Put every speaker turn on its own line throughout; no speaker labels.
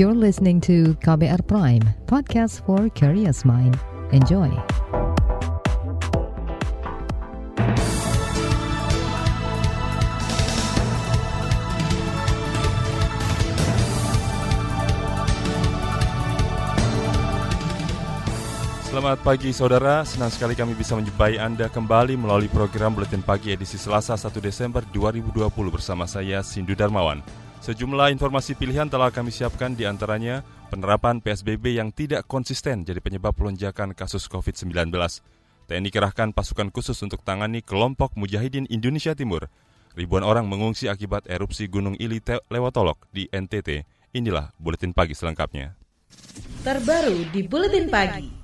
You're listening to KBR Prime, podcast for curious mind. Enjoy.
Selamat pagi saudara, senang sekali kami bisa menjumpai Anda kembali melalui program Buletin Pagi edisi Selasa 1 Desember 2020 bersama saya Sindu Darmawan. Sejumlah informasi pilihan telah kami siapkan di antaranya penerapan PSBB yang tidak konsisten jadi penyebab lonjakan kasus COVID-19. TNI kerahkan pasukan khusus untuk tangani kelompok Mujahidin Indonesia Timur. Ribuan orang mengungsi akibat erupsi Gunung Ili Lewatolok di NTT. Inilah Buletin Pagi selengkapnya.
Terbaru di Buletin Pagi.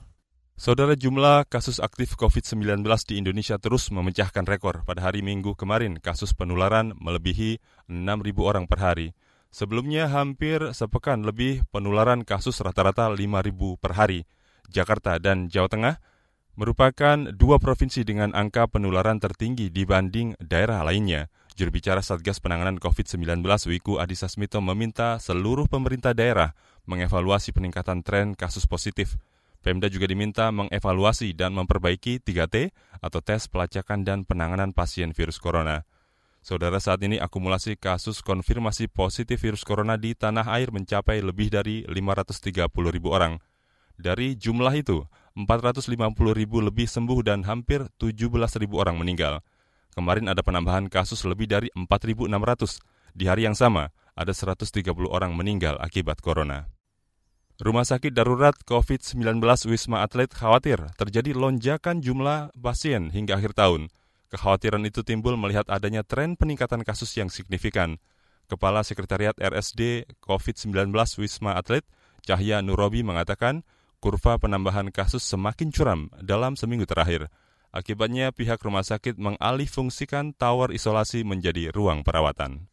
Saudara jumlah kasus aktif COVID-19 di Indonesia terus memecahkan rekor. Pada hari Minggu kemarin, kasus penularan melebihi 6.000 orang per hari. Sebelumnya hampir sepekan lebih penularan kasus rata-rata 5.000 per hari. Jakarta dan Jawa Tengah merupakan dua provinsi dengan angka penularan tertinggi dibanding daerah lainnya. Juru bicara Satgas Penanganan COVID-19 Wiku Adhisa Smito meminta seluruh pemerintah daerah mengevaluasi peningkatan tren kasus positif Pemda juga diminta mengevaluasi dan memperbaiki 3T atau tes pelacakan dan penanganan pasien virus corona. Saudara saat ini akumulasi kasus konfirmasi positif virus corona di tanah air mencapai lebih dari 530 ribu orang. Dari jumlah itu, 450 ribu lebih sembuh dan hampir 17 ribu orang meninggal. Kemarin ada penambahan kasus lebih dari 4.600. Di hari yang sama, ada 130 orang meninggal akibat corona. Rumah sakit darurat COVID-19 Wisma Atlet khawatir terjadi lonjakan jumlah pasien hingga akhir tahun. Kekhawatiran itu timbul melihat adanya tren peningkatan kasus yang signifikan. Kepala Sekretariat RSD COVID-19 Wisma Atlet, Cahya Nurobi mengatakan, kurva penambahan kasus semakin curam dalam seminggu terakhir. Akibatnya pihak rumah sakit mengalih fungsikan tower isolasi menjadi ruang perawatan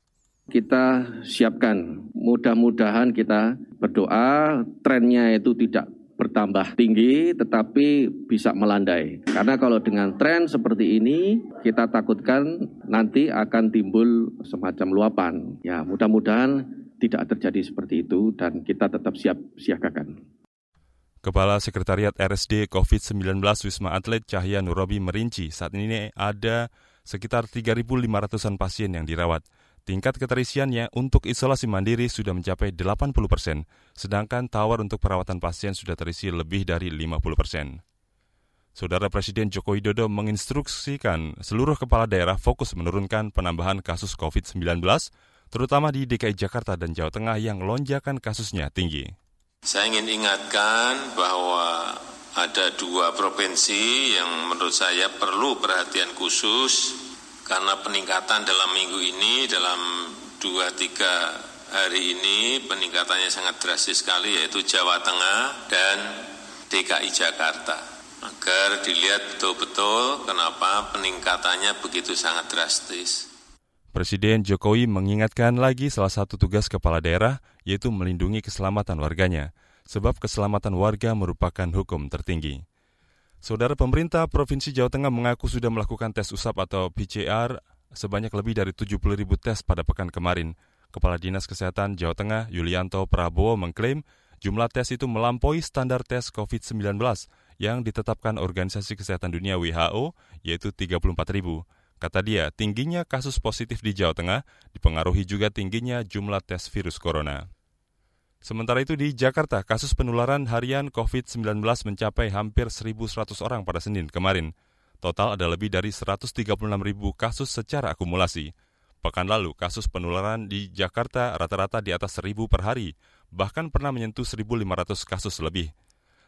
kita siapkan. Mudah-mudahan kita berdoa trennya itu tidak bertambah tinggi tetapi bisa melandai. Karena kalau dengan tren seperti ini kita takutkan nanti akan timbul semacam luapan. Ya, mudah-mudahan tidak terjadi seperti itu dan kita tetap siap siagakan.
Kepala Sekretariat RSD COVID-19 Wisma Atlet Cahya Nurobi merinci saat ini ada sekitar 3.500-an pasien yang dirawat. Tingkat keterisiannya untuk isolasi mandiri sudah mencapai 80 persen, sedangkan tower untuk perawatan pasien sudah terisi lebih dari 50 persen. Saudara Presiden Joko Widodo menginstruksikan seluruh kepala daerah fokus menurunkan penambahan kasus COVID-19, terutama di DKI Jakarta dan Jawa Tengah yang lonjakan kasusnya tinggi.
Saya ingin ingatkan bahwa ada dua provinsi yang menurut saya perlu perhatian khusus karena peningkatan dalam minggu ini, dalam dua tiga hari ini peningkatannya sangat drastis sekali yaitu Jawa Tengah dan DKI Jakarta. Agar dilihat betul-betul kenapa peningkatannya begitu sangat drastis.
Presiden Jokowi mengingatkan lagi salah satu tugas kepala daerah yaitu melindungi keselamatan warganya, sebab keselamatan warga merupakan hukum tertinggi. Saudara pemerintah Provinsi Jawa Tengah mengaku sudah melakukan tes usap atau PCR sebanyak lebih dari 70 ribu tes pada pekan kemarin. Kepala Dinas Kesehatan Jawa Tengah Yulianto Prabowo mengklaim jumlah tes itu melampaui standar tes COVID-19 yang ditetapkan Organisasi Kesehatan Dunia WHO, yaitu 34 ribu. Kata dia, tingginya kasus positif di Jawa Tengah dipengaruhi juga tingginya jumlah tes virus corona. Sementara itu di Jakarta, kasus penularan harian COVID-19 mencapai hampir 1.100 orang pada Senin kemarin. Total ada lebih dari 136 ribu kasus secara akumulasi. Pekan lalu, kasus penularan di Jakarta rata-rata di atas 1.000 per hari, bahkan pernah menyentuh 1.500 kasus lebih.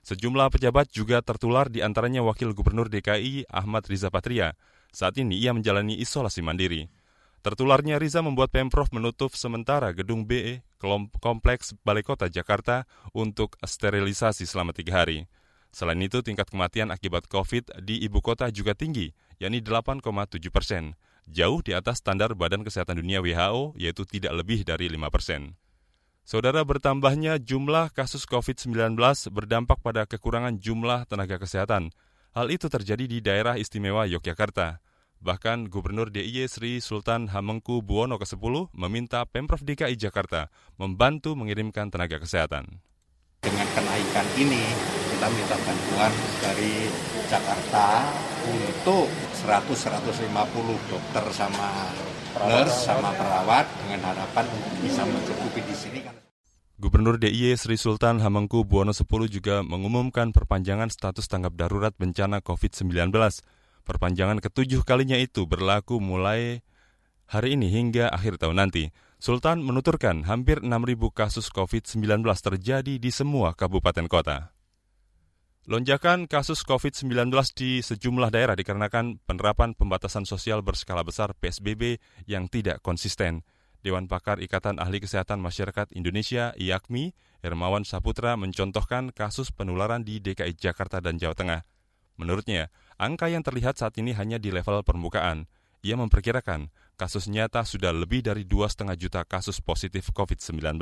Sejumlah pejabat juga tertular di antaranya Wakil Gubernur DKI Ahmad Riza Patria. Saat ini ia menjalani isolasi mandiri. Tertularnya Riza membuat Pemprov menutup sementara gedung BE Kompleks Balai Kota Jakarta untuk sterilisasi selama tiga hari. Selain itu, tingkat kematian akibat COVID di ibu kota juga tinggi, yakni 8,7 persen, jauh di atas standar Badan Kesehatan Dunia WHO, yaitu tidak lebih dari 5 persen. Saudara bertambahnya jumlah kasus COVID-19 berdampak pada kekurangan jumlah tenaga kesehatan. Hal itu terjadi di daerah istimewa Yogyakarta. Bahkan Gubernur DIY Sri Sultan Hamengku Buwono ke-10 meminta Pemprov DKI Jakarta membantu mengirimkan tenaga kesehatan.
Dengan kenaikan ini, kita minta bantuan dari Jakarta untuk 100-150 dokter sama nurse sama perawat dengan harapan bisa mencukupi di sini.
Gubernur DIY Sri Sultan Hamengku Buwono X juga mengumumkan perpanjangan status tanggap darurat bencana COVID-19 Perpanjangan ketujuh kalinya itu berlaku mulai hari ini hingga akhir tahun nanti. Sultan menuturkan hampir 6.000 kasus COVID-19 terjadi di semua kabupaten kota. Lonjakan kasus COVID-19 di sejumlah daerah dikarenakan penerapan pembatasan sosial berskala besar PSBB yang tidak konsisten. Dewan Pakar Ikatan Ahli Kesehatan Masyarakat Indonesia IAKMI, Hermawan Saputra mencontohkan kasus penularan di DKI Jakarta dan Jawa Tengah. Menurutnya, angka yang terlihat saat ini hanya di level permukaan. Ia memperkirakan kasus nyata sudah lebih dari 2,5 juta kasus positif COVID-19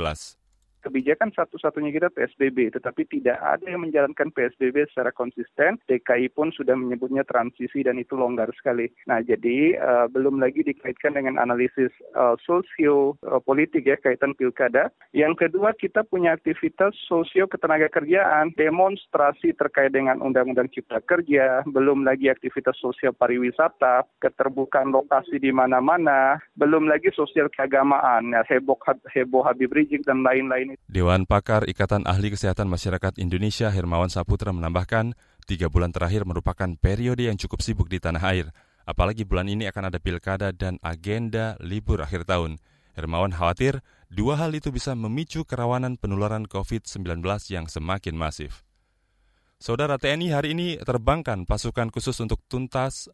kebijakan satu-satunya kita PSBB, tetapi tidak ada yang menjalankan PSBB secara konsisten. DKI pun sudah menyebutnya transisi dan itu longgar sekali. Nah, jadi uh, belum lagi dikaitkan dengan analisis uh, sosio uh, politik ya kaitan pilkada. Yang kedua, kita punya aktivitas sosio ketenaga kerjaan, demonstrasi terkait dengan Undang-Undang Cipta Kerja, belum lagi aktivitas sosial pariwisata, keterbukaan lokasi di mana-mana, belum lagi sosial keagamaan, ya, heboh, heboh Habib Rizik dan lain-lain
Dewan Pakar Ikatan Ahli Kesehatan Masyarakat Indonesia Hermawan Saputra menambahkan, tiga bulan terakhir merupakan periode yang cukup sibuk di tanah air. Apalagi bulan ini akan ada pilkada dan agenda libur akhir tahun. Hermawan khawatir dua hal itu bisa memicu kerawanan penularan COVID-19 yang semakin masif. Saudara TNI hari ini terbangkan pasukan khusus untuk tuntas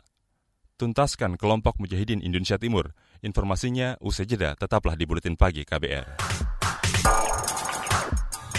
tuntaskan kelompok Mujahidin Indonesia Timur. Informasinya usai jeda, tetaplah di Buletin Pagi KBR.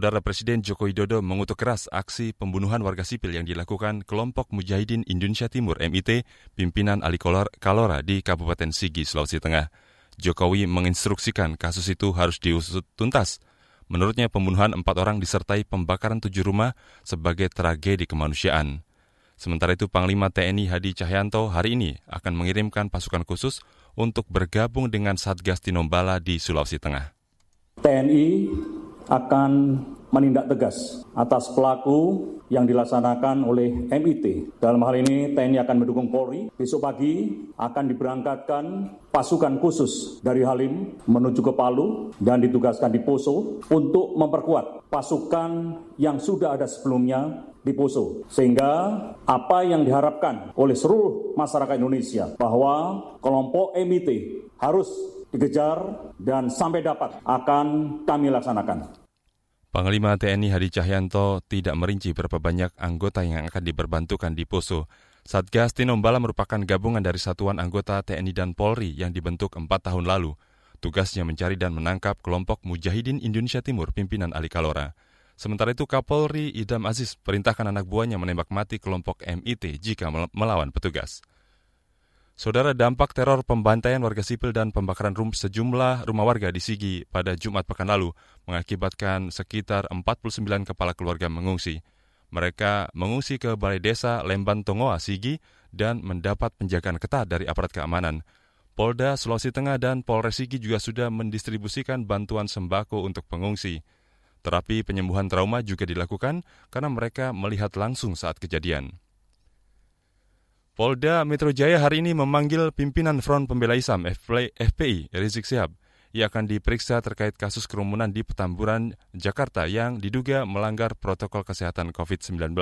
Saudara Presiden Joko Widodo mengutuk keras aksi pembunuhan warga sipil yang dilakukan kelompok Mujahidin Indonesia Timur MIT pimpinan Ali Kalora di Kabupaten Sigi, Sulawesi Tengah. Jokowi menginstruksikan kasus itu harus diusut tuntas. Menurutnya pembunuhan empat orang disertai pembakaran tujuh rumah sebagai tragedi kemanusiaan. Sementara itu Panglima TNI Hadi Cahyanto hari ini akan mengirimkan pasukan khusus untuk bergabung dengan Satgas Tinombala di Sulawesi Tengah.
TNI akan menindak tegas atas pelaku yang dilaksanakan oleh MIT. Dalam hal ini TNI akan mendukung Polri. Besok pagi akan diberangkatkan pasukan khusus dari Halim menuju ke Palu dan ditugaskan di Poso untuk memperkuat pasukan yang sudah ada sebelumnya di Poso. Sehingga apa yang diharapkan oleh seluruh masyarakat Indonesia bahwa kelompok MIT harus dikejar dan sampai dapat akan kami laksanakan.
Panglima TNI Hadi Cahyanto tidak merinci berapa banyak anggota yang akan diperbantukan di Poso. Satgas Tinombala merupakan gabungan dari satuan anggota TNI dan Polri yang dibentuk empat tahun lalu. Tugasnya mencari dan menangkap kelompok Mujahidin Indonesia Timur pimpinan Ali Kalora. Sementara itu Kapolri Idam Aziz perintahkan anak buahnya menembak mati kelompok MIT jika melawan petugas. Saudara dampak teror pembantaian warga sipil dan pembakaran rum sejumlah rumah warga di Sigi pada Jumat pekan lalu mengakibatkan sekitar 49 kepala keluarga mengungsi. Mereka mengungsi ke Balai Desa Lemban Tongoa Sigi dan mendapat penjagaan ketat dari aparat keamanan. Polda Sulawesi Tengah dan Polres Sigi juga sudah mendistribusikan bantuan sembako untuk pengungsi. Terapi penyembuhan trauma juga dilakukan karena mereka melihat langsung saat kejadian. Polda Metro Jaya hari ini memanggil pimpinan Front Pembela Islam FPI Rizik Sihab. Ia akan diperiksa terkait kasus kerumunan di Petamburan, Jakarta yang diduga melanggar protokol kesehatan COVID-19.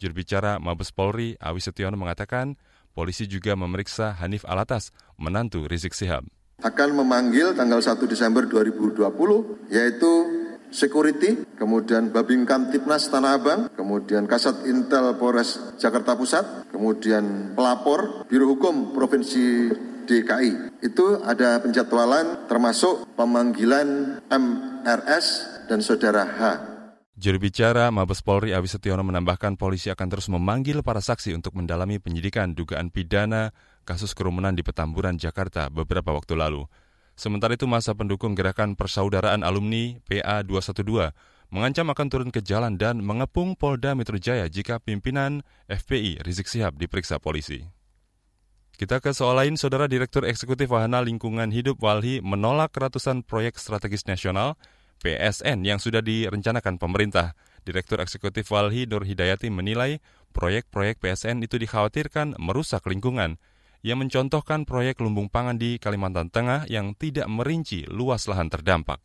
Jurubicara Mabes Polri, Awi Setiono mengatakan, polisi juga memeriksa Hanif Alatas, menantu Rizik Sihab.
Akan memanggil tanggal 1 Desember 2020, yaitu Security, kemudian Babin Kamtipnas Tanah Abang, kemudian Kasat Intel Polres Jakarta Pusat, kemudian pelapor Biro Hukum Provinsi DKI. Itu ada penjadwalan termasuk pemanggilan MRS dan saudara H.
Juru bicara Mabes Polri Abi Setiono menambahkan polisi akan terus memanggil para saksi untuk mendalami penyidikan dugaan pidana kasus kerumunan di Petamburan, Jakarta beberapa waktu lalu. Sementara itu masa pendukung gerakan persaudaraan alumni PA 212 mengancam akan turun ke jalan dan mengepung Polda Metro Jaya jika pimpinan FPI Rizik Sihab diperiksa polisi. Kita ke soal lain, Saudara Direktur Eksekutif Wahana Lingkungan Hidup Walhi menolak ratusan proyek strategis nasional PSN yang sudah direncanakan pemerintah. Direktur Eksekutif Walhi Nur Hidayati menilai proyek-proyek PSN itu dikhawatirkan merusak lingkungan. Ia mencontohkan proyek lumbung pangan di Kalimantan Tengah yang tidak merinci luas lahan terdampak.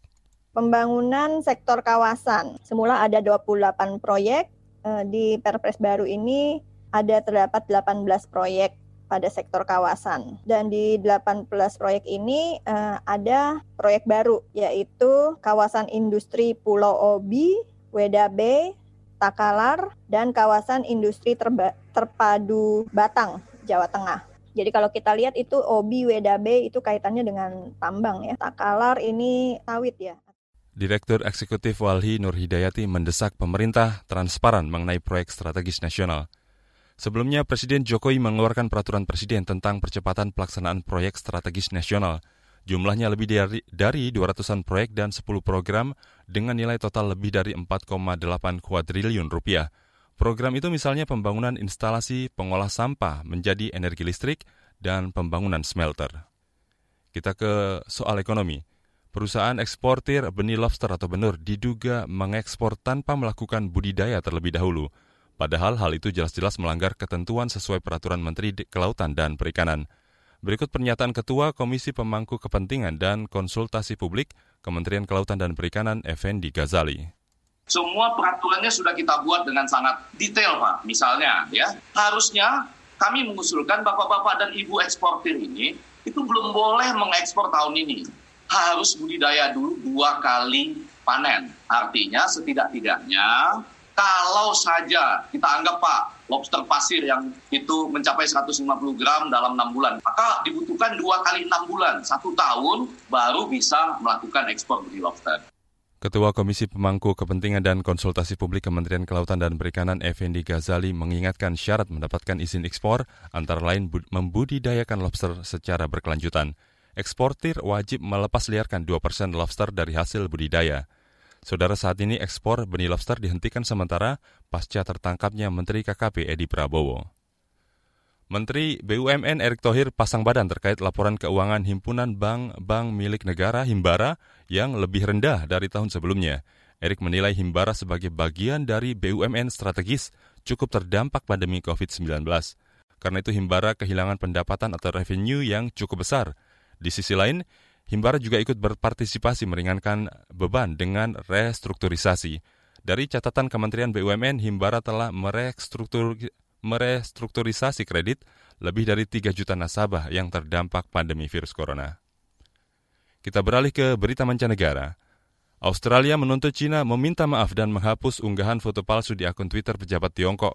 Pembangunan sektor kawasan. Semula ada 28 proyek, eh, di Perpres baru ini ada terdapat 18 proyek pada sektor kawasan. Dan di 18 proyek ini uh, ada proyek baru yaitu kawasan industri Pulau Obi, Weda Bay, Takalar, dan kawasan industri terpadu Batang, Jawa Tengah. Jadi kalau kita lihat itu Obi, Weda Bay itu kaitannya dengan tambang ya. Takalar ini sawit ya.
Direktur Eksekutif Walhi Nur Hidayati mendesak pemerintah transparan mengenai proyek strategis nasional. Sebelumnya, Presiden Jokowi mengeluarkan peraturan presiden tentang percepatan pelaksanaan proyek strategis nasional. Jumlahnya lebih dari, dari 200-an proyek dan 10 program dengan nilai total lebih dari 4,8 kuadriliun rupiah. Program itu misalnya pembangunan instalasi pengolah sampah menjadi energi listrik dan pembangunan smelter. Kita ke soal ekonomi. Perusahaan eksportir benih lobster atau benur diduga mengekspor tanpa melakukan budidaya terlebih dahulu – Padahal hal itu jelas-jelas melanggar ketentuan sesuai peraturan Menteri Kelautan dan Perikanan. Berikut pernyataan Ketua Komisi Pemangku Kepentingan dan Konsultasi Publik Kementerian Kelautan dan Perikanan Effendi Ghazali.
Semua peraturannya sudah kita buat dengan sangat detail, Pak. Misalnya, ya, harusnya kami mengusulkan bapak-bapak dan ibu eksportir ini itu belum boleh mengekspor tahun ini. Harus budidaya dulu dua kali panen. Artinya setidak-tidaknya kalau saja kita anggap Pak, lobster pasir yang itu mencapai 150 gram dalam enam bulan, maka dibutuhkan dua kali enam bulan, satu tahun baru bisa melakukan ekspor benih lobster.
Ketua Komisi Pemangku Kepentingan dan Konsultasi Publik Kementerian Kelautan dan Perikanan Effendi Ghazali mengingatkan syarat mendapatkan izin ekspor antara lain membudidayakan lobster secara berkelanjutan. Eksportir wajib melepas liarkan 2% lobster dari hasil budidaya. Saudara saat ini ekspor benih lobster dihentikan sementara pasca tertangkapnya Menteri KKP Edi Prabowo. Menteri BUMN Erick Thohir pasang badan terkait laporan keuangan himpunan bank-bank milik negara Himbara yang lebih rendah dari tahun sebelumnya. Erick menilai Himbara sebagai bagian dari BUMN strategis cukup terdampak pandemi COVID-19. Karena itu Himbara kehilangan pendapatan atau revenue yang cukup besar. Di sisi lain, Himbara juga ikut berpartisipasi meringankan beban dengan restrukturisasi. Dari catatan Kementerian BUMN, Himbara telah merestruktur, merestrukturisasi kredit lebih dari 3 juta nasabah yang terdampak pandemi virus corona. Kita beralih ke berita mancanegara. Australia menuntut China meminta maaf dan menghapus unggahan foto palsu di akun Twitter pejabat Tiongkok.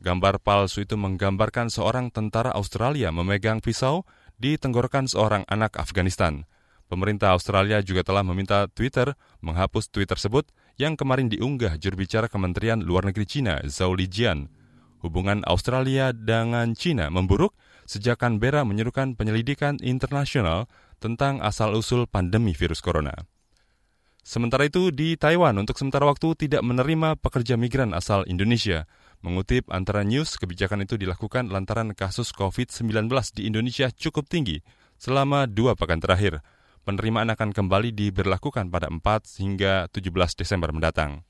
Gambar palsu itu menggambarkan seorang tentara Australia memegang pisau di tenggorokan seorang anak Afghanistan. Pemerintah Australia juga telah meminta Twitter menghapus tweet tersebut yang kemarin diunggah jurubicara Kementerian Luar Negeri Cina, Zhao Lijian. Hubungan Australia dengan Cina memburuk sejak Canberra menyerukan penyelidikan internasional tentang asal-usul pandemi virus corona. Sementara itu, di Taiwan untuk sementara waktu tidak menerima pekerja migran asal Indonesia. Mengutip antara news, kebijakan itu dilakukan lantaran kasus COVID-19 di Indonesia cukup tinggi selama dua pekan terakhir penerimaan akan kembali diberlakukan pada 4 hingga 17 Desember mendatang.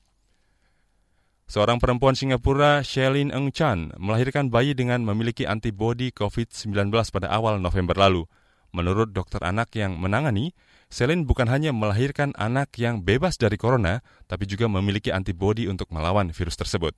Seorang perempuan Singapura, Shelin Eng Chan, melahirkan bayi dengan memiliki antibodi COVID-19 pada awal November lalu. Menurut dokter anak yang menangani, Selin bukan hanya melahirkan anak yang bebas dari corona, tapi juga memiliki antibodi untuk melawan virus tersebut.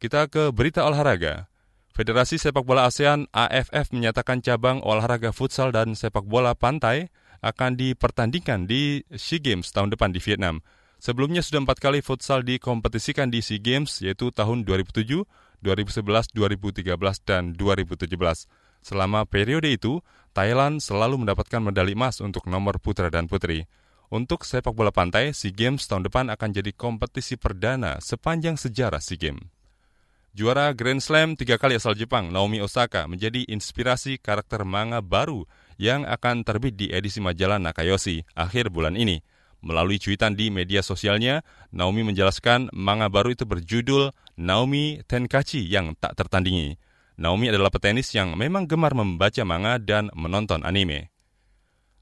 Kita ke berita olahraga. Federasi Sepak Bola ASEAN AFF menyatakan cabang olahraga futsal dan sepak bola pantai akan dipertandingkan di SEA Games tahun depan di Vietnam. Sebelumnya sudah empat kali futsal dikompetisikan di SEA Games yaitu tahun 2007, 2011, 2013, dan 2017. Selama periode itu, Thailand selalu mendapatkan medali emas untuk nomor putra dan putri. Untuk sepak bola pantai, SEA Games tahun depan akan jadi kompetisi perdana sepanjang sejarah SEA Games. Juara Grand Slam tiga kali asal Jepang, Naomi Osaka, menjadi inspirasi karakter manga baru yang akan terbit di edisi majalah Nakayoshi akhir bulan ini. Melalui cuitan di media sosialnya, Naomi menjelaskan manga baru itu berjudul Naomi Tenkachi yang tak tertandingi. Naomi adalah petenis yang memang gemar membaca manga dan menonton anime.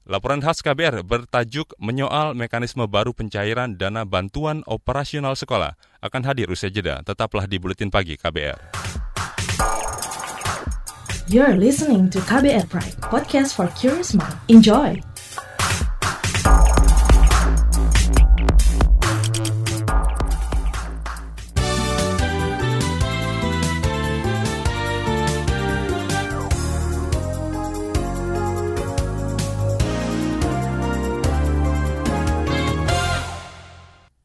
Laporan khas KBR bertajuk menyoal mekanisme baru pencairan dana bantuan operasional sekolah akan hadir usai jeda. Tetaplah di Buletin Pagi KBR.
You're listening to KBR Pride, podcast for curious mind. Enjoy!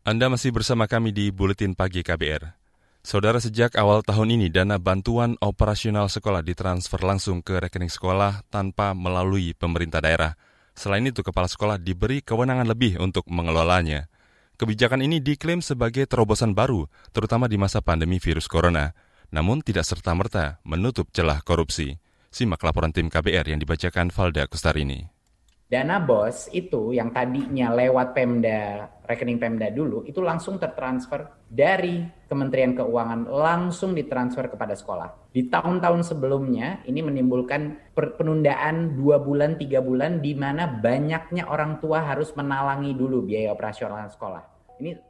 Anda masih bersama kami di Buletin Pagi KBR. Saudara, sejak awal tahun ini dana bantuan operasional sekolah ditransfer langsung ke rekening sekolah tanpa melalui pemerintah daerah. Selain itu, kepala sekolah diberi kewenangan lebih untuk mengelolanya. Kebijakan ini diklaim sebagai terobosan baru, terutama di masa pandemi virus corona. Namun tidak serta-merta menutup celah korupsi. Simak laporan tim KBR yang dibacakan Valda Kustarini.
Dana BOS itu yang tadinya lewat Pemda, rekening Pemda dulu, itu langsung tertransfer dari Kementerian Keuangan langsung ditransfer kepada sekolah. Di tahun-tahun sebelumnya ini menimbulkan penundaan dua bulan, tiga bulan di mana banyaknya orang tua harus menalangi dulu biaya operasional sekolah. Ini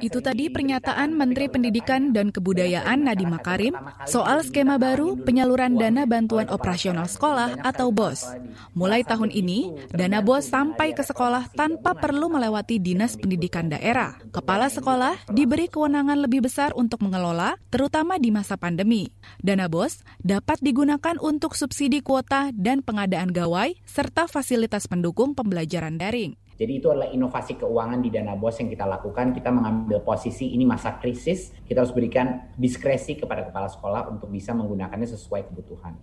itu tadi pernyataan Menteri Pendidikan dan Kebudayaan Nadiem Makarim soal skema baru penyaluran dana bantuan operasional sekolah atau BOS. Mulai tahun ini, dana BOS sampai ke sekolah tanpa perlu melewati Dinas Pendidikan Daerah. Kepala sekolah diberi kewenangan lebih besar untuk mengelola, terutama di masa pandemi. Dana BOS dapat digunakan untuk subsidi kuota dan pengadaan gawai serta fasilitas pendukung pembelajaran daring.
Jadi itu adalah inovasi keuangan di dana bos yang kita lakukan. Kita mengambil posisi ini masa krisis, kita harus berikan diskresi kepada kepala sekolah untuk bisa menggunakannya sesuai kebutuhan.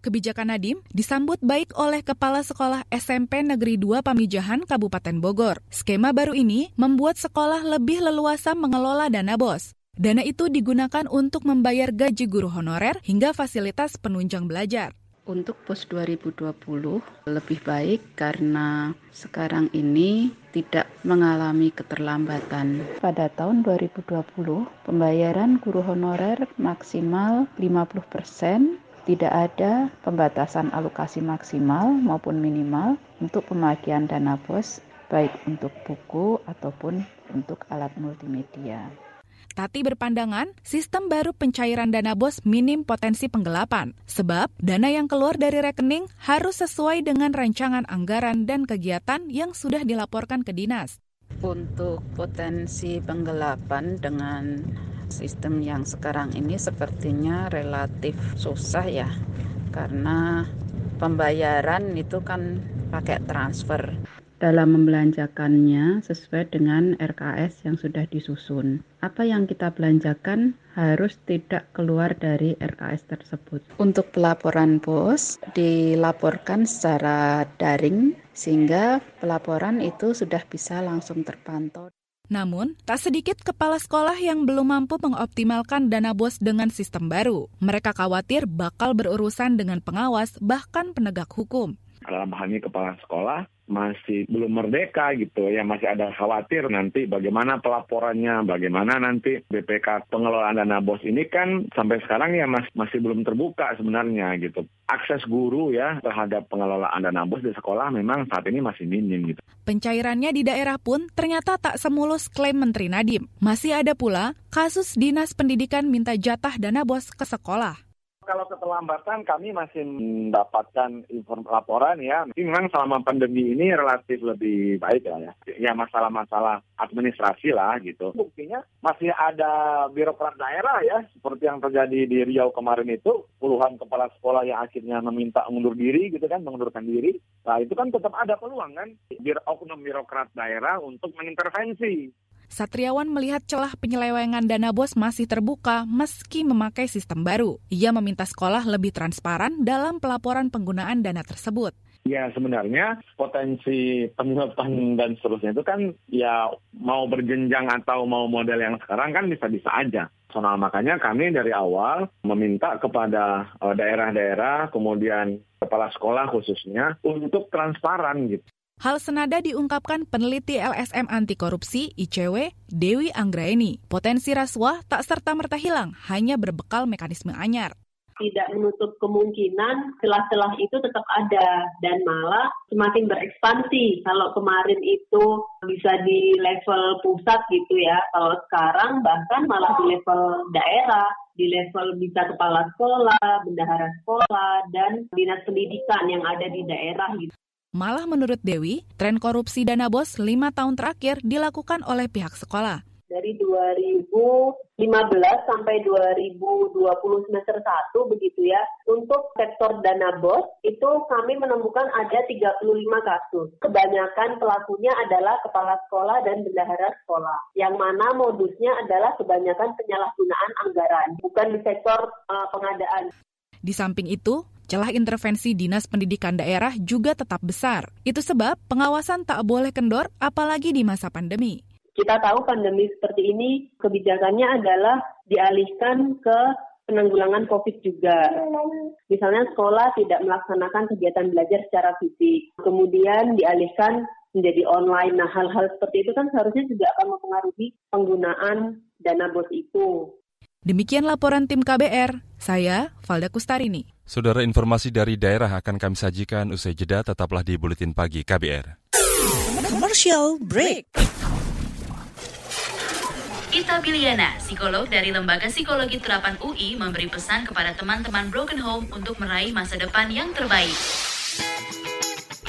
Kebijakan Nadim disambut baik oleh Kepala Sekolah SMP Negeri 2 Pamijahan Kabupaten Bogor. Skema baru ini membuat sekolah lebih leluasa mengelola dana bos. Dana itu digunakan untuk membayar gaji guru honorer hingga fasilitas penunjang belajar.
Untuk pos 2020 lebih baik karena sekarang ini tidak mengalami keterlambatan. Pada tahun 2020, pembayaran guru honorer maksimal 50%, tidak ada pembatasan alokasi maksimal maupun minimal untuk pemakaian dana pos baik untuk buku ataupun untuk alat multimedia.
Tati berpandangan sistem baru pencairan dana bos minim potensi penggelapan, sebab dana yang keluar dari rekening harus sesuai dengan rancangan anggaran dan kegiatan yang sudah dilaporkan ke dinas.
Untuk potensi penggelapan dengan sistem yang sekarang ini sepertinya relatif susah ya, karena pembayaran itu kan pakai transfer dalam membelanjakannya sesuai dengan RKS yang sudah disusun. Apa yang kita belanjakan harus tidak keluar dari RKS tersebut. Untuk pelaporan bos dilaporkan secara daring sehingga pelaporan itu sudah bisa langsung terpantau.
Namun, tak sedikit kepala sekolah yang belum mampu mengoptimalkan dana bos dengan sistem baru. Mereka khawatir bakal berurusan dengan pengawas bahkan penegak hukum.
Dalam hal ini kepala sekolah masih belum merdeka gitu ya masih ada khawatir nanti bagaimana pelaporannya bagaimana nanti BPK pengelolaan dana bos ini kan sampai sekarang ya mas, masih belum terbuka sebenarnya gitu akses guru ya terhadap pengelolaan dana bos di sekolah memang saat ini masih minim gitu.
Pencairannya di daerah pun ternyata tak semulus klaim Menteri Nadiem. Masih ada pula kasus Dinas Pendidikan minta jatah dana bos ke sekolah
kalau keterlambatan kami masih mendapatkan informasi laporan ya. Memang selama pandemi ini relatif lebih baik ya. Ya masalah-masalah administrasi lah gitu. Buktinya masih ada birokrat daerah ya. Seperti yang terjadi di Riau kemarin itu. Puluhan kepala sekolah yang akhirnya meminta mundur diri gitu kan. Mengundurkan diri. Nah itu kan tetap ada peluang kan. Bir oknum birokrat daerah untuk mengintervensi
Satriawan melihat celah penyelewengan dana bos masih terbuka meski memakai sistem baru. Ia meminta sekolah lebih transparan dalam pelaporan penggunaan dana tersebut.
Ya sebenarnya potensi penyuapan dan seterusnya itu kan ya mau berjenjang atau mau model yang sekarang kan bisa-bisa aja. Soal makanya kami dari awal meminta kepada eh, daerah-daerah kemudian kepala sekolah khususnya untuk transparan gitu.
Hal senada diungkapkan peneliti LSM Anti Korupsi ICW Dewi Anggraeni. Potensi rasuah tak serta-merta hilang, hanya berbekal mekanisme anyar
tidak menutup kemungkinan celah-celah itu tetap ada dan malah semakin berekspansi. Kalau kemarin itu bisa di level pusat gitu ya, kalau sekarang bahkan malah di level daerah, di level bisa kepala sekolah, bendahara sekolah, dan dinas pendidikan yang ada di daerah gitu.
Malah menurut Dewi, tren korupsi dana bos lima tahun terakhir dilakukan oleh pihak sekolah
dari 2015 sampai 2020 semester 1 begitu ya. Untuk sektor dana bos itu kami menemukan ada 35 kasus. Kebanyakan pelakunya adalah kepala sekolah dan bendahara sekolah. Yang mana modusnya adalah kebanyakan penyalahgunaan anggaran, bukan di sektor uh, pengadaan.
Di samping itu, celah intervensi Dinas Pendidikan Daerah juga tetap besar. Itu sebab pengawasan tak boleh kendor apalagi di masa pandemi.
Kita tahu pandemi seperti ini kebijakannya adalah dialihkan ke penanggulangan COVID juga. Misalnya sekolah tidak melaksanakan kegiatan belajar secara fisik, kemudian dialihkan menjadi online. Nah, hal-hal seperti itu kan seharusnya juga akan mempengaruhi penggunaan dana bos itu.
Demikian laporan tim KBR, saya Valda Kustarini.
Saudara informasi dari daerah akan kami sajikan usai jeda tetaplah di Buletin Pagi KBR.
Commercial break.
Ita Biliana, psikolog dari Lembaga Psikologi Terapan UI, memberi pesan kepada teman-teman Broken Home untuk meraih masa depan yang terbaik.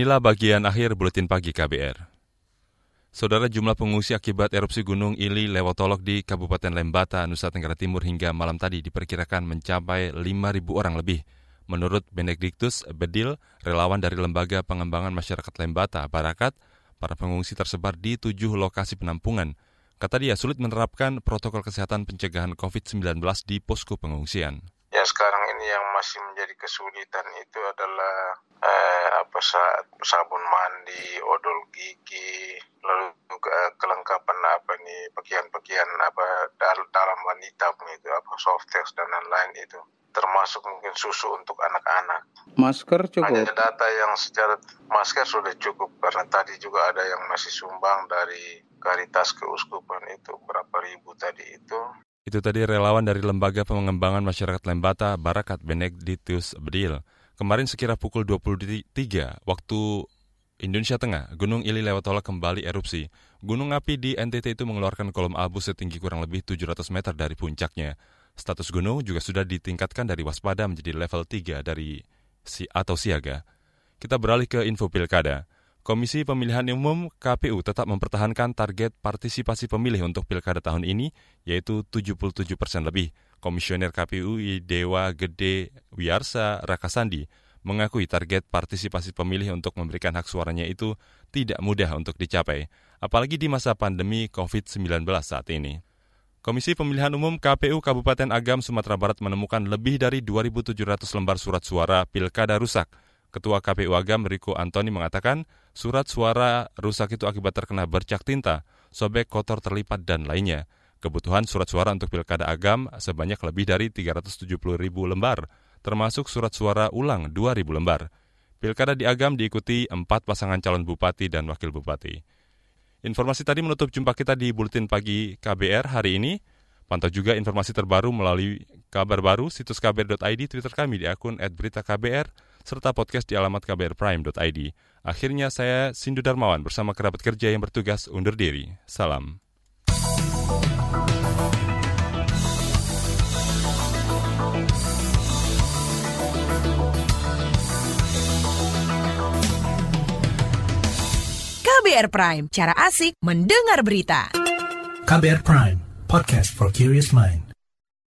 Inilah bagian akhir buletin pagi KBR. Saudara jumlah pengungsi akibat erupsi Gunung Ili Lewotolok di Kabupaten Lembata, Nusa Tenggara Timur hingga malam tadi diperkirakan mencapai 5.000 orang lebih. Menurut Benediktus Bedil, relawan dari Lembaga Pengembangan Masyarakat Lembata, Barakat, para pengungsi tersebar di tujuh lokasi penampungan. Kata dia sulit menerapkan protokol kesehatan pencegahan COVID-19 di posko pengungsian.
Ya sekarang ini yang masih menjadi kesulitan itu adalah eh, apa saat sabun mandi, odol gigi, lalu juga kelengkapan apa nih bagian-bagian apa dal dalam wanita itu apa soft text dan lain-lain itu termasuk mungkin susu untuk anak-anak.
Masker cukup.
Hanya data yang secara masker sudah cukup karena tadi juga ada yang masih sumbang dari Karitas Keuskupan itu berapa ribu tadi itu.
Itu tadi relawan dari Lembaga Pengembangan Masyarakat Lembata Barakat Benedictus Bedil. Kemarin sekira pukul 23 waktu Indonesia Tengah, Gunung Ili Lewatola kembali erupsi. Gunung api di NTT itu mengeluarkan kolom abu setinggi kurang lebih 700 meter dari puncaknya. Status gunung juga sudah ditingkatkan dari waspada menjadi level 3 dari si atau siaga. Kita beralih ke info pilkada. Komisi Pemilihan Umum KPU tetap mempertahankan target partisipasi pemilih untuk pilkada tahun ini, yaitu 77 persen lebih. Komisioner KPU Dewa Gede Wiarsa Rakasandi mengakui target partisipasi pemilih untuk memberikan hak suaranya itu tidak mudah untuk dicapai, apalagi di masa pandemi COVID-19 saat ini. Komisi Pemilihan Umum KPU Kabupaten Agam Sumatera Barat menemukan lebih dari 2.700 lembar surat suara pilkada rusak. Ketua KPU Agam Riko Antoni mengatakan surat suara rusak itu akibat terkena bercak tinta, sobek kotor terlipat dan lainnya. Kebutuhan surat suara untuk pilkada Agam sebanyak lebih dari 370 ribu lembar termasuk surat suara ulang 2.000 lembar. Pilkada di Agam diikuti empat pasangan calon bupati dan wakil bupati. Informasi tadi menutup jumpa kita di Buletin Pagi KBR hari ini. Pantau juga informasi terbaru melalui kabar baru situs kbr.id, Twitter kami di akun @beritaKBR, serta podcast di alamat kbrprime.id. Akhirnya saya Sindu Darmawan bersama kerabat kerja yang bertugas undur diri. Salam.
KBR Prime, cara asik mendengar berita.
KBR Prime, podcast for curious mind.